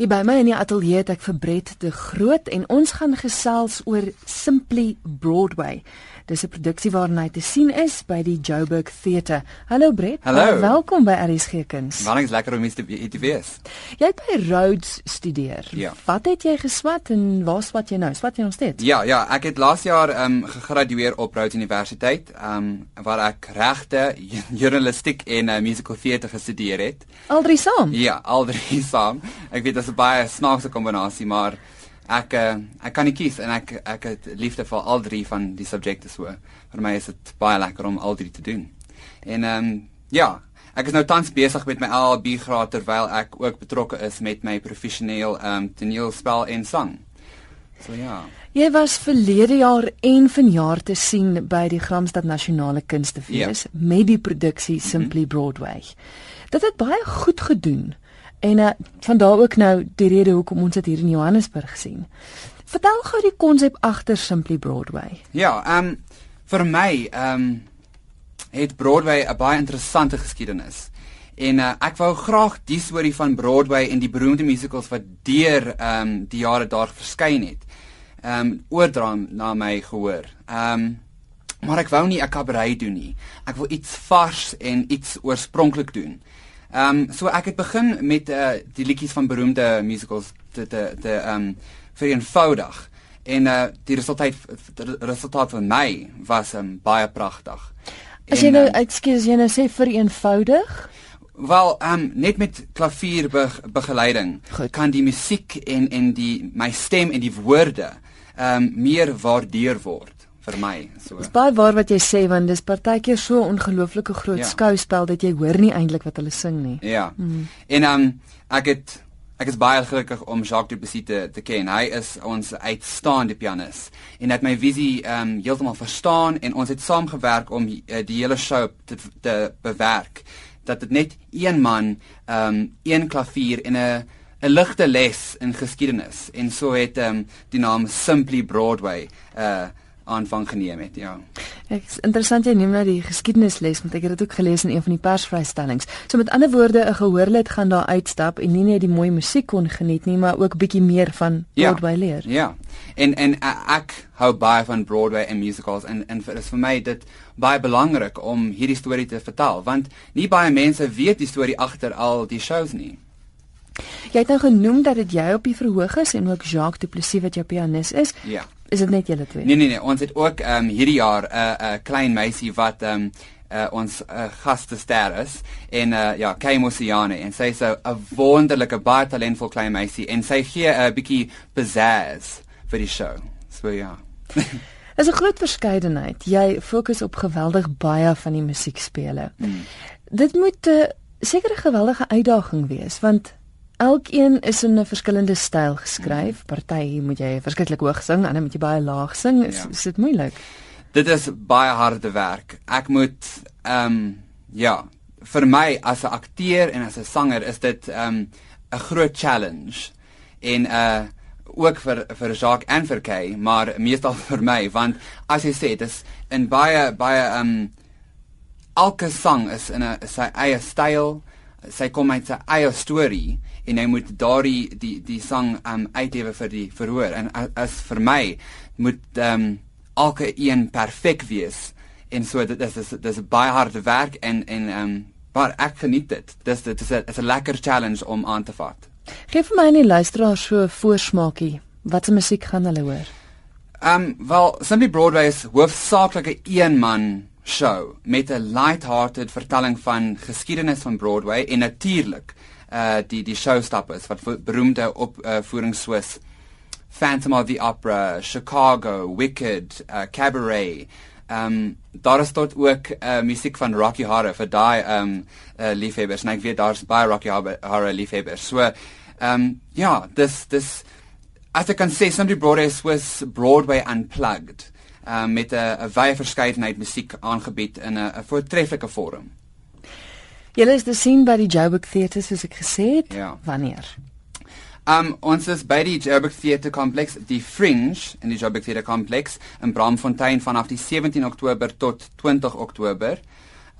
Hier by my in die ateljee het ek vir Brett de Groot en ons gaan gesels oor Simply Broadway. Dis 'n produksie waarna hy te sien is by die Joburg Theatre. Hallo Brett. Hallo. Welkom by RSG Kuns. Is lekker om hier te te wees. Jy het by Rhodes studeer. Ja. Wat het jy geswat en waar swat jy nou? Swat jy nog steeds? Ja, ja, ek het laas jaar ehm um, gegradueer op Rhodes Universiteit, ehm um, waar ek regte, journalistiek en uh, musical theatre gestudeer het. Al drie saam? Ja, al drie saam. Ek weet dit is 'n baie snaakse kombinasie, maar ek uh, ek kan nie kies en ek ek het liefde vir al drie van die subjekte so. Vir my is dit baie lekker om al drie te doen. En ehm um, ja, ek is nou tans besig met my LLB graad terwyl ek ook betrokke is met my professioneel ehm um, toneelspel en sang. So ja. Jy was verlede jaar en vanjaar te sien by die Gramstad Nasionale Kunstefees Ja. met die produksie Simply Broadway. Dit het baie goed gedoen. En uh, vandaar ook nou die rede hoekom ons dit hier in Johannesburg sien. Vertel gou die konsep agter Simply Broadway. Ja, ehm um, vir my ehm um, het Broadway 'n baie interessante geskiedenis. En uh, ek wou graag die storie van Broadway en die beroemde musicals wat deur ehm um, die jare daar verskyn het, ehm um, oordra na my gehoor. Ehm um, maar ek wou nie 'n kabaret doen nie. Ek wil iets vars en iets oorspronklik doen. Ehm um, so ek het begin met uh, die liedjies van beroemde musicals te te te ehm um, vereenvoudig. En uh die resultaat die resultaat vir my was um, baie pragtig. As jy nou ehm, ekskuus jy nou sê vereenvoudig, wel um net met klavier be begeleiding Goed. kan die musiek en en die my stem en die woorde um meer waardeer word vir my. So is baie waar wat jy sê want dis partykeer so 'n ongelooflike groot Ja. skouspel dat jy hoor nie eintlik wat hulle sing nie. Ja. Mm. En um ek het ek is baie gelukkig om Jacques Duplessis te, te ken. Hy is ons uitstaande pianis en het my visie um heeltemal verstaan en ons het saamgewerk om uh, die hele show te te bewerk dat dit net een man um een klavier en 'n 'n ligte les in geskiedenis en so het um die naam Simply Broadway uh aanvang geneem het ja. Ek is interessant jy neem nou die geskiedenisles want ek het dit ook gelees in een van die persvrystellings. So met ander woorde 'n gehoorlid gaan daar uitstap en nie net die mooi musiek kon geniet nie, maar ook bietjie meer van Broadway leer. Ja. En en uh, ek hou baie van Broadway en musicals en en vir is vir my dit baie belangrik om hierdie storie te vertel want nie baie mense weet die storie agter al die shows nie. Jy het nou genoem dat dit jy op die verhoog is en ook Jacques Duplessis wat jou pianis is. Ja. Is dit net julle twee? Nee nee nee, ons het ook ehm um, hierdie jaar 'n uh, 'n uh, klein meisie wat ehm um, uh, ons uh, gastester is en uh, ja, Kay Mosiane en sy is 'n 'n wonderlike baie talentvol klein meisie en sy gee 'n uh, bietjie pizzazz vir die show. So ja. Is 'n groot verskeidenheid. Jy fokus op geweldig baie van die musiekspele. Mm. Dit moet 'n uh, sekere geweldige uitdaging wees want elkeen is in 'n verskillende styl geskryf. Party moet jy verskriklik hoog sing, ander moet jy baie laag sing. Is, Ja. is dit moeilik? Dit is baie harde werk. Ek moet ehm um, ja, vir my as 'n akteur en as 'n sanger is dit ehm um, 'n groot challenge. En uh ook vir vir Jacques en vir Kay, maar meestal vir my want as jy sê dis in baie baie ehm um, elke sang is in 'n sy eie styl. Sy kom uit sy eie storie en hy moet daardie die die sang um uitlewe vir die verhoor en a- as vir my moet um elke een perfek wees en so dit is dis dis baie harde werk en en um maar ek geniet dit. Dis dit is 'n is 'n lekker challenge om aan te vat. Geef vir my en die luisteraars so 'n voorsmaakie. Wat se musiek gaan hulle hoor? Um wel, Simply Broadway is hoofsaaklik 'n een-man show met 'n light-hearted vertelling van geskiedenis van Broadway en natuurlik uh die die showstoppers wat beroemde opvoerings uh, soos Phantom of the Opera, Chicago, Wicked, uh, Cabaret. Um daar is tot ook uh, musiek van Rocky Horror vir daai um uh, liefhebbers en ek weet daar's baie Rocky Horror, liefhebbers. So um ja, dis dis as ek kan sê Simply Broadway was Broadway unplugged. Um met 'n 'n wye verskeidenheid musiek aangebied in 'n voortreffelike vorm. Julle is te sien by die Joburg Theatre soos ek gesê het. Ja. Wanneer? Um ons is by die Joburg Theatre Complex, die Fringe in die Joburg Theatre Complex in Bramfontein vanaf die 17 Oktober tot 20 Oktober.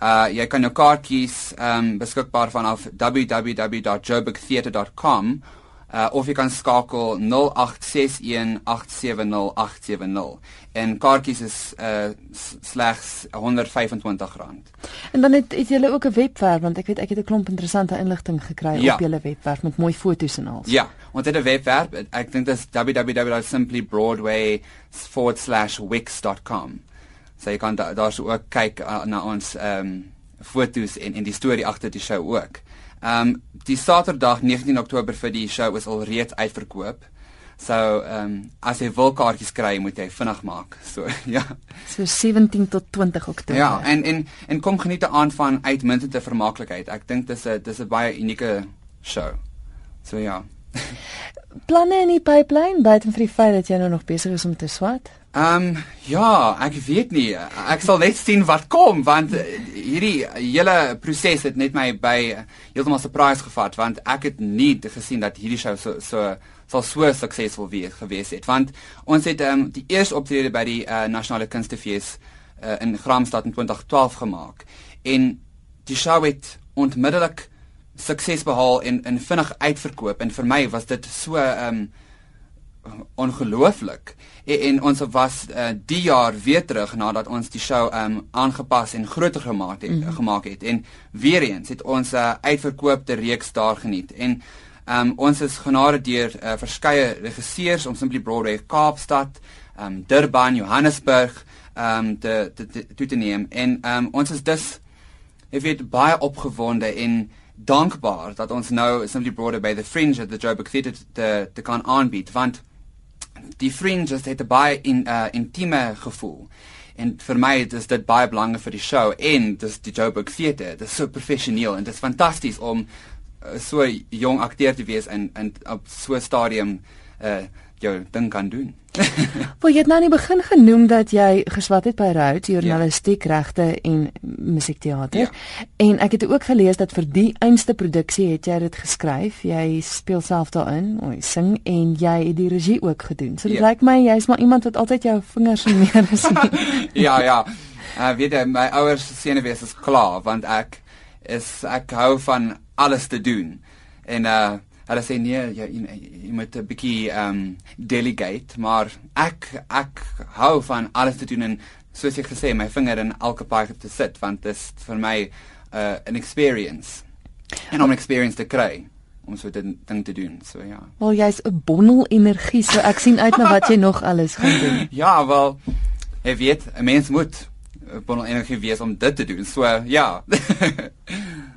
Uh jy kan jou kaartjies um beskikbaar vanaf www.joburgtheatre.com uh, of jy kan skakel 0861870870 en kaartjies is uh, slegs R125. En dan het, het julle ook 'n webwerf want ek weet ek het 'n klomp interessante inligting gekry ja. op julle webwerf met mooi foto's en al. Ja, ons het 'n webwerf. Ek dink dit is www.simplybroadway/wix.com. So jy kan daar da ook kyk uh, na ons ehm um, foto's en en die storie agter die show ook. Ehm um, die Saterdag 19 Oktober vir die show is al reeds uitverkoop. So ehm um, as jy wil kaartjies kry, moet jy vinnig maak. So ja. So 17 tot 20 Oktober. Ja, en en en kom geniet aan van uitmuntende vermaaklikheid. Ek dink dis 'n dis 'n baie unieke show. So ja. Planne in die pipeline buite vir die feit dat jy nou nog besig is om te swat? Ehm um, ja, ek weet nie. Ek sal net sien wat kom want eh, hierdie hele proses het net my by heeltemal surprise gevat want ek het nie gesien dat hierdie show so so sal so suksesvol wees gewees het. Want ons het ehm um, die eerste optrede by die uh, nasionale kunstefees uh, in Graamsstad in 2012 gemaak. En die show het onmiddellik sukses behaal en in vinnig uitverkoop. En vir my was dit so ehm um, ongelooflik. En, en ons was uh, die jaar weer terug nadat ons die show um, aangepas en groter gemaak het mm -hmm. gemaak het. En weer eens het ons 'n uh, uitverkoopte reeks daar geniet. En um, ons is genade deur uh, verskeie regisseurs om Simply Broadway Kaapstad, um, Durban, Johannesburg um, te te te te neem. En um, ons is dus ek weet baie opgewonde en dankbaar dat ons nou Simply Broadway by the Fringe at the Joburg Theatre te te kan aanbied. Want die fringe het 'n baie in uh, intieme gevoel. En vir my is dit baie belangrik vir die show en dis die Joburg Theatre. Dit is so professioneel en dit is fantasties om uh, so jong akteur te wees en en op so 'n stadium uh jou ding kan doen. Wel jy het nou nie begin genoem dat jy geswat het by Rhodes journalistiek ja. regte en musiekteater. Ja. En ek het ook gelees dat vir die einste produksie het jy dit geskryf. Jy speel self daarin, jy sing en jy het die regie ook gedoen. So dit ja. lyk my jy's maar iemand wat altyd jou vingers in meer is. ja, ja. Uh weet jy my ouers senuwees is klaar want ek is ek hou van alles te doen. En uh hulle sê nee jy jy, jy moet 'n bietjie ehm um, delegate maar ek ek hou van alles te doen en soos ek gesê my vinger in elke paai te sit want dit is vir my 'n uh, an experience. En om 'n experience te kry om so 'n ding te doen so ja. Wel jy's 'n bondel energie so ek sien uit na wat jy nog alles gaan doen. Ja wel jy weet 'n mens moet 'n bondel energie wees om dit te doen so ja